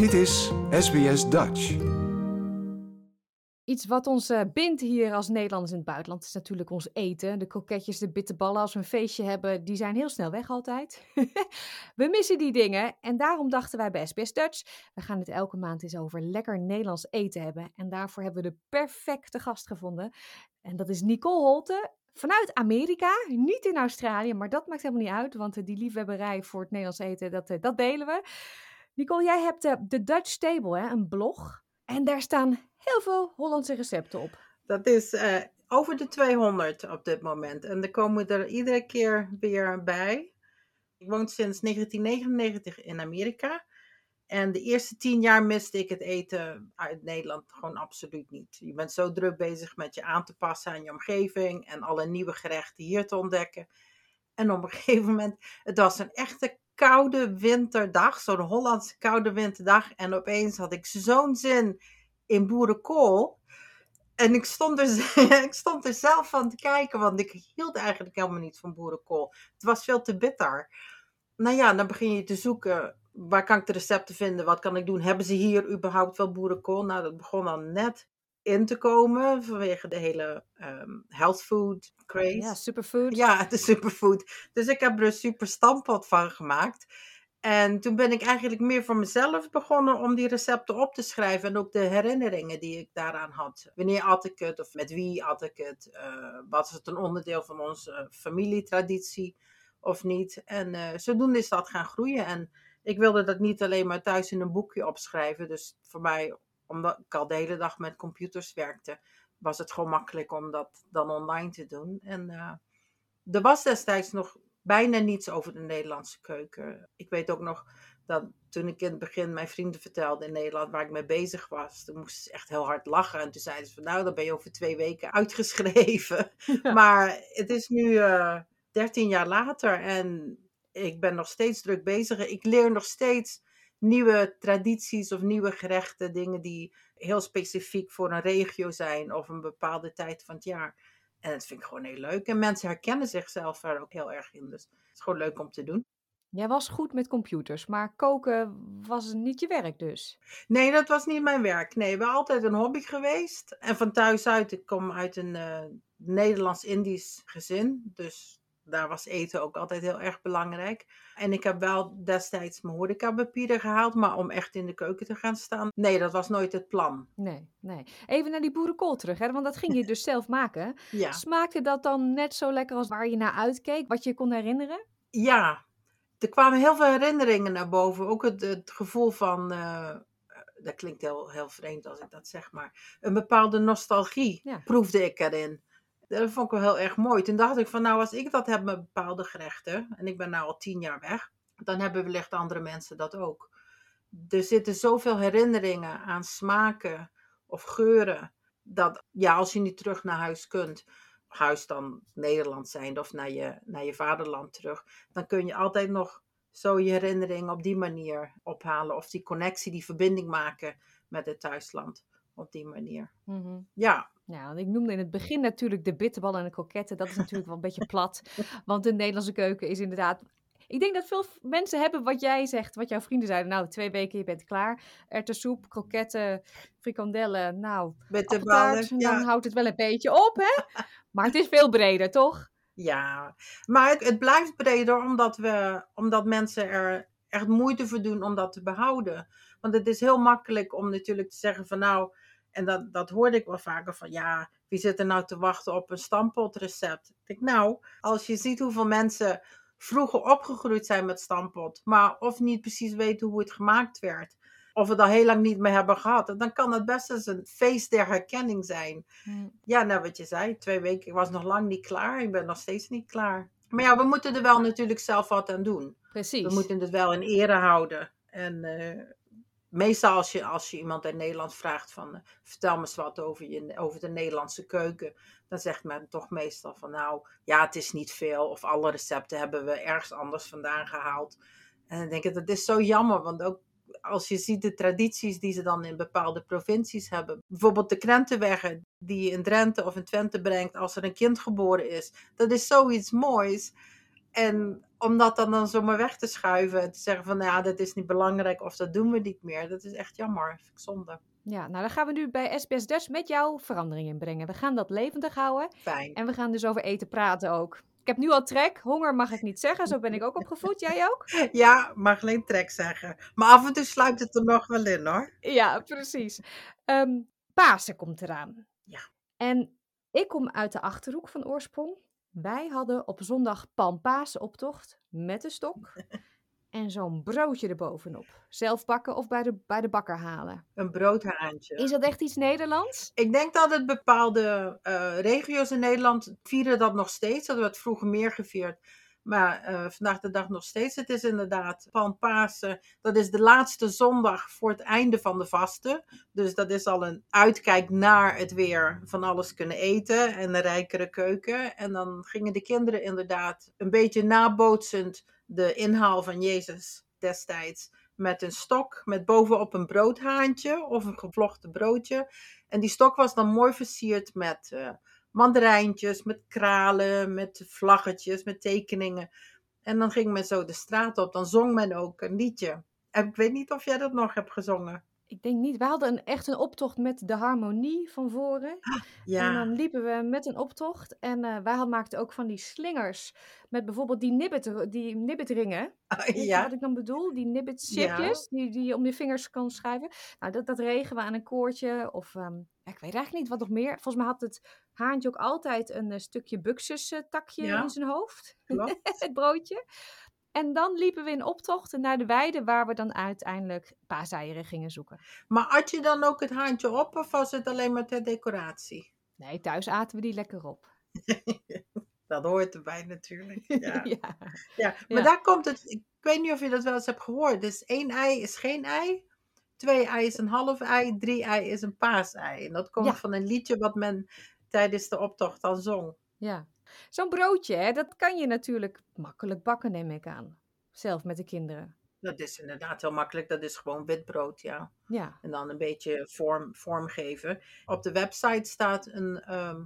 Dit is SBS Dutch. Iets wat ons eh, bindt hier als Nederlanders in het buitenland is natuurlijk ons eten. De kroketjes, de bitterballen, als we een feestje hebben, die zijn heel snel weg altijd. we missen die dingen en daarom dachten wij bij SBS Dutch, we gaan het elke maand eens over lekker Nederlands eten hebben. En daarvoor hebben we de perfecte gast gevonden. En dat is Nicole Holte, vanuit Amerika, niet in Australië, maar dat maakt helemaal niet uit, want eh, die liefhebberij voor het Nederlands eten, dat, eh, dat delen we. Nicole, jij hebt de, de Dutch Table, hè, een blog. En daar staan heel veel Hollandse recepten op. Dat is uh, over de 200 op dit moment. En er komen er iedere keer weer bij. Ik woon sinds 1999 in Amerika. En de eerste tien jaar miste ik het eten uit Nederland gewoon absoluut niet. Je bent zo druk bezig met je aan te passen aan je omgeving en alle nieuwe gerechten hier te ontdekken. En op een gegeven moment, het was een echte koude winterdag, zo'n Hollandse koude winterdag. En opeens had ik zo'n zin in boerenkool. En ik stond, er, ik stond er zelf van te kijken, want ik hield eigenlijk helemaal niet van boerenkool. Het was veel te bitter. Nou ja, dan begin je te zoeken, waar kan ik de recepten vinden? Wat kan ik doen? Hebben ze hier überhaupt wel boerenkool? Nou, dat begon dan net in te komen vanwege de hele um, health food craze. Ja, superfood. Ja, de superfood. Dus ik heb er een super stampot van gemaakt. En toen ben ik eigenlijk meer voor mezelf begonnen om die recepten op te schrijven. En ook de herinneringen die ik daaraan had. Wanneer at ik het of met wie at ik het? Uh, was het een onderdeel van onze familietraditie of niet? En uh, zodoende is dat gaan groeien. En ik wilde dat niet alleen maar thuis in een boekje opschrijven. Dus voor mij, omdat ik al de hele dag met computers werkte, was het gewoon makkelijk om dat dan online te doen. En uh, er was destijds nog bijna niets over de Nederlandse keuken. Ik weet ook nog dat toen ik in het begin mijn vrienden vertelde in Nederland waar ik mee bezig was, toen moesten ze echt heel hard lachen. En toen zeiden ze van nou, dan ben je over twee weken uitgeschreven. Maar het is nu uh, 13 jaar later en ik ben nog steeds druk bezig. Ik leer nog steeds nieuwe tradities of nieuwe gerechten, dingen die heel specifiek voor een regio zijn of een bepaalde tijd van het jaar. En dat vind ik gewoon heel leuk. En mensen herkennen zichzelf er ook heel erg in. Dus het is gewoon leuk om te doen. Jij was goed met computers, maar koken was niet je werk dus? Nee, dat was niet mijn werk. Nee, we altijd een hobby geweest. En van thuis uit, ik kom uit een uh, Nederlands-Indisch gezin. Dus daar was eten ook altijd heel erg belangrijk. En ik heb wel destijds mijn horecapapieren gehaald, maar om echt in de keuken te gaan staan, nee, dat was nooit het plan. Nee, nee. Even naar die boerenkool terug, hè? want dat ging je dus zelf maken. Ja. Smaakte dat dan net zo lekker als waar je naar uitkeek, wat je kon herinneren? Ja, er kwamen heel veel herinneringen naar boven. Ook het, het gevoel van, uh, dat klinkt heel, heel vreemd als ik dat zeg, maar een bepaalde nostalgie ja. proefde ik erin dat vond ik wel heel erg mooi. Toen dacht ik van nou, als ik dat heb met bepaalde gerechten, en ik ben nu al tien jaar weg, dan hebben wellicht andere mensen dat ook. Er zitten zoveel herinneringen aan smaken of geuren, dat ja, als je niet terug naar huis kunt, huis dan Nederland zijn of naar je, naar je vaderland terug, dan kun je altijd nog zo je herinneringen op die manier ophalen. Of die connectie, die verbinding maken met het thuisland op die manier. Mm -hmm. Ja, ja, want ik noemde in het begin natuurlijk de bitterballen en de kroketten. Dat is natuurlijk wel een beetje plat. Want de Nederlandse keuken is inderdaad ik denk dat veel mensen hebben wat jij zegt, wat jouw vrienden zeiden. Nou, twee weken, je bent klaar. Erwtensoep, kroketten, frikandellen, nou, bitterballen. En dan houdt het wel een beetje op, hè? maar het is veel breder, toch? Ja, maar het, het, blijft breder omdat, we, omdat mensen er echt moeite voor doen om dat te behouden. Want het is heel makkelijk om natuurlijk te zeggen van nou, en dat, dat hoorde ik wel vaker van, ja, wie zit er nou te wachten op een stampotrecept? Ik denk, nou, als je ziet hoeveel mensen vroeger opgegroeid zijn met stampot, maar of niet precies weten hoe het gemaakt werd, of we dat heel lang niet meer hebben gehad, dan kan het best eens een feest der herkenning zijn. Hmm. Ja, nou wat je zei, twee weken, ik was nog lang niet klaar, ik ben nog steeds niet klaar. Maar ja, we moeten er wel natuurlijk zelf wat aan doen. Precies. We moeten het wel in ere houden. En uh, meestal als je, als je iemand uit Nederland vraagt van uh, vertel me eens wat over, je, over de Nederlandse keuken, dan zegt men toch meestal van nou ja, het is niet veel of alle recepten hebben we ergens anders vandaan gehaald. En dan denk ik dat is zo jammer, want ook als je ziet de tradities die ze dan in bepaalde provincies hebben, bijvoorbeeld de krentenweggen die je in Drenthe of in Twente brengt als er een kind geboren is, dat is zoiets moois. En om dat dan, dan zomaar weg te schuiven en te zeggen van, nou ja, dat is niet belangrijk of dat doen we niet meer. Dat is echt jammer, vind ik zonde. Ja, nou dan gaan we nu bij SBS Dutch met jou verandering inbrengen. We gaan dat levendig houden Fijn. en we gaan dus over eten praten ook. Ik heb nu al trek, honger mag ik niet zeggen, zo ben ik ook opgevoed. Jij ook? Ja, mag alleen trek zeggen. Maar af en toe sluipt het er nog wel in hoor. Ja, precies. Ehm Pasen komt eraan. Ja. En ik kom uit de Achterhoek van oorsprong. Wij hadden op zondag Palmpaasoptocht met een stok en zo'n broodje erbovenop. Zelf bakken of bij de, bij de bakker halen. Een broodhaantje. Is dat echt iets Nederlands? Ik denk dat het bepaalde eh, regio's in Nederland vieren dat nog steeds. Dat werd vroeger meer gevierd. Maar eh, vandaag de dag nog steeds. Het is inderdaad van Pasen. Dat is de laatste zondag voor het einde van de vasten. Dus dat is al een uitkijk naar het weer van alles kunnen eten. En een rijkere keuken. En dan gingen de kinderen inderdaad een beetje nabootsend de inhaal van Jezus destijds. Met een stok, met bovenop een broodhaantje of een gevlochten broodje. En die stok was dan mooi versierd met eh, mandarijntjes, met kralen, met vlaggetjes, met tekeningen. En dan ging men zo de straat op. Dan zong men ook een liedje. En ik weet niet of jij dat nog hebt gezongen. Ik denk niet. We hadden een, echt een optocht met de harmonie van voren. En Ja, dan liepen we met een optocht. En eh, wij maakten ook van die slingers. Met bijvoorbeeld die, nibbit, die nibbitringen. Weet je wat ja, ik dan bedoel? Die nibbit ja, chipjes. Die, die je om je vingers kan schrijven. Nou, dat, dat regen we aan een koordje. Of ehm, ja, ik weet eigenlijk niet wat nog meer. Volgens mij had het haantje ook altijd een eh, stukje buxus takje ja, in zijn hoofd. het broodje. En dan liepen we in optocht naar de weide. Waar we dan uiteindelijk paaseieren gingen zoeken. Maar had je dan ook het haantje op of was het alleen maar ter decoratie? Nee, thuis aten we die lekker op. Dat hoort erbij natuurlijk. Ja. ja. Ja, maar Ja. daar komt het. Ik weet niet of je dat wel eens hebt gehoord. Dus één ei is geen ei. Twee ei is een half ei. Drie ei is een paasei. En dat komt Ja. van een liedje wat men tijdens de optocht dan zong. Ja. Zo'n broodje, hè, dat kan je natuurlijk makkelijk bakken, neem ik aan. Zelf met de kinderen. Dat is inderdaad heel makkelijk. Dat is gewoon wit brood, ja. Ja. En dan een beetje vorm, vorm geven. Op de website staat een ehm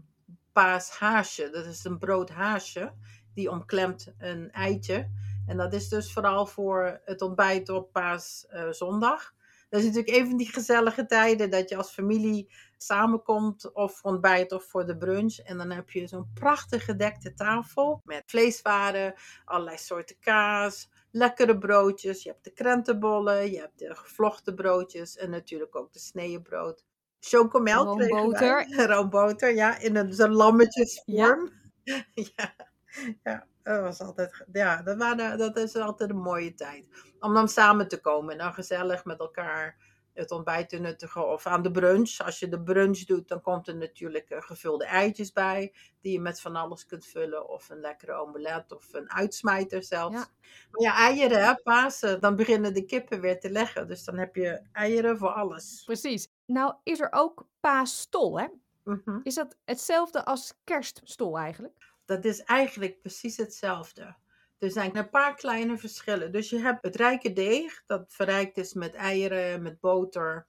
paashaasje. Dat is een broodhaasje. Die omklemt een eitje. En dat is dus vooral voor het ontbijt op paaszondag. Dat is natuurlijk even die gezellige tijden dat je als familie samenkomt. Of voor ontbijt of voor de brunch. En dan heb je zo'n prachtig gedekte tafel. Met vleeswaren, allerlei soorten kaas. Lekkere broodjes. Je hebt de krentenbollen. Je hebt de gevlochten broodjes. En natuurlijk ook de sneeuwbrood. Chocomel. Roomboter. Roomboter, ja. In een zo'n lammetjesvorm. Ja. ja. Dat was altijd, ja, dat, waren, dat is altijd een mooie tijd. Om dan samen te komen en dan gezellig met elkaar het ontbijt te nuttigen. Of aan de brunch. Als je de brunch doet, dan komt er natuurlijk eh, gevulde eitjes bij. Die je met van alles kunt vullen. Of een lekkere omelet of een uitsmijter zelfs. Ja. Maar ja, eieren, hè, Pasen, dan beginnen de kippen weer te leggen. Dus dan heb je eieren voor alles. Precies. Nou is er ook paasstol, hè? Mhm. Is dat hetzelfde als kerststol eigenlijk? Dat is eigenlijk precies hetzelfde. Er zijn een paar kleine verschillen. Dus je hebt het rijke deeg, dat verrijkt is met eieren, met boter.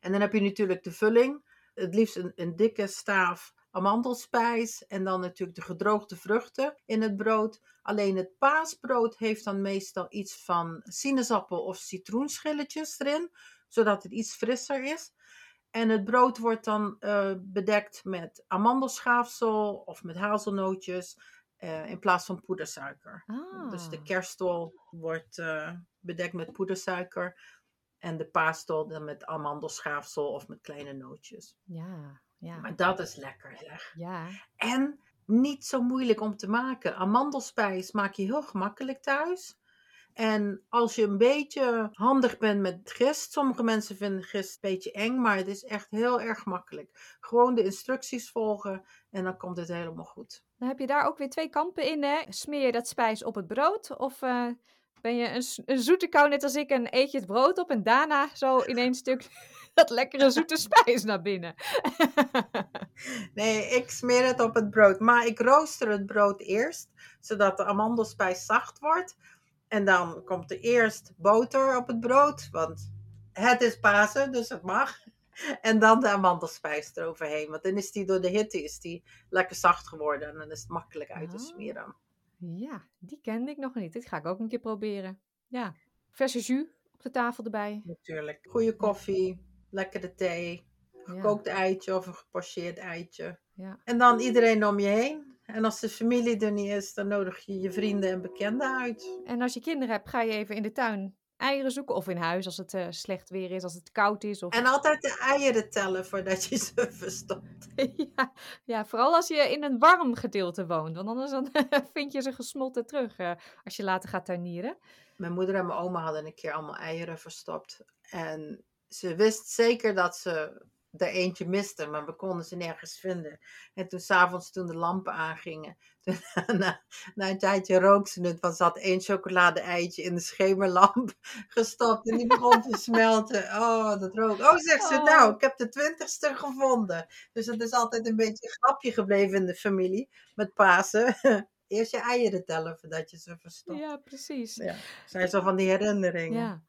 En dan heb je natuurlijk de vulling. Het liefst een, een dikke staaf amandelspijs. En dan natuurlijk de gedroogde vruchten in het brood. Alleen het paasbrood heeft dan meestal iets van sinaasappel of citroenschilletjes erin. Zodat het iets frisser is. En het brood wordt dan eh, bedekt met amandelschaafsel of met hazelnootjes eh, in plaats van poedersuiker. Ah. Dus de kerststol wordt eh, bedekt met poedersuiker en de paasstol dan met amandelschaafsel of met kleine nootjes. Ja, ja, Maar dat is lekker zeg. ja. En niet zo moeilijk om te maken. Amandelspijs maak je heel gemakkelijk thuis. En als je een beetje handig bent met gist, sommige mensen vinden gist een beetje eng, maar het is echt heel erg makkelijk. Gewoon de instructies volgen en dan komt het helemaal goed. Dan heb je daar ook weer twee kampen in, hè? Smeer je dat spijs op het brood? Of eh, ben je een, zoete kou net als ik en eet je het brood op en daarna zo in één stuk dat lekkere zoete spijs naar binnen? Nee, ik smeer het op het brood, maar ik rooster het brood eerst, zodat de amandelspijs zacht wordt. En dan komt er eerst boter op het brood, want het is Pasen, dus het mag. En dan de amandelspijs eroverheen, want dan is die door de hitte is die lekker zacht geworden en dan is het makkelijk uit te Ah. smeren. Ja, die kende ik nog niet. Dit ga ik ook een keer proberen. Ja, verse jus op de tafel erbij. Natuurlijk. Goede koffie, lekkere thee, gekookt eitje of een gepocheerd eitje. Ja. En dan iedereen om je heen. En als de familie er niet is, dan nodig je je vrienden en bekenden uit. En als je kinderen hebt, ga je even in de tuin eieren zoeken. Of in huis als het uh, slecht weer is, als het koud is. Of... En altijd de eieren tellen voordat je ze verstopt. ja, ja, vooral als je in een warm gedeelte woont. Want anders dan vind je ze gesmolten terug uh, als je later gaat tuinieren. Mijn moeder en mijn oma hadden een keer allemaal eieren verstopt. En ze wist zeker dat ze er eentje miste, maar we konden ze nergens vinden. En toen s'avonds, toen de lampen aangingen, toen, na, na, een tijdje rook ze het, want ze had één chocolade-eitje in de schemerlamp gestopt en die begon te smelten. Oh, dat rook. Oh, zegt ze, nou, ik heb de twintigste gevonden. Dus het is altijd een beetje een grapje gebleven in de familie met Pasen. Eerst je eieren tellen voordat je ze verstopt. Ja, precies. Ja, zijn zo van die herinneringen. Ja.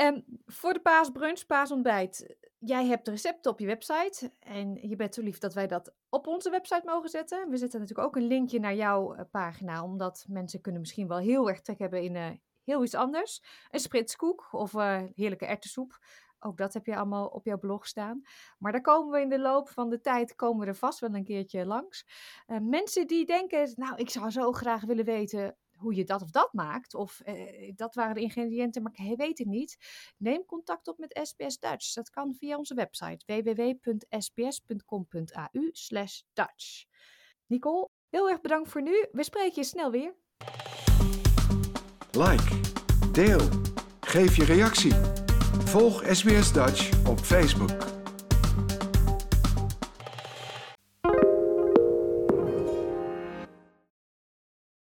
En voor de paasbrunch, paasontbijt, jij hebt recepten op je website. En je bent zo lief dat wij dat op onze website mogen zetten. We zetten natuurlijk ook een linkje naar jouw uh, pagina, omdat mensen kunnen misschien wel heel erg trek hebben in uh, heel iets anders. Een spritskoek of uh, heerlijke erwtensoep. Ook dat heb je allemaal op jouw blog staan. Maar daar komen we in de loop van de tijd komen we er vast wel een keertje langs. mensen die denken, nou ik zou zo graag willen weten hoe je dat of dat maakt. Of uh, dat waren de ingrediënten, maar ik weet het niet. Neem contact op met SBS Dutch. Dat kan via onze website www.sbs.com.au Dutch. Nicole, heel erg bedankt voor nu. We spreken je snel weer. Like, deel, geef je reactie. Volg SBS Dutch op Facebook.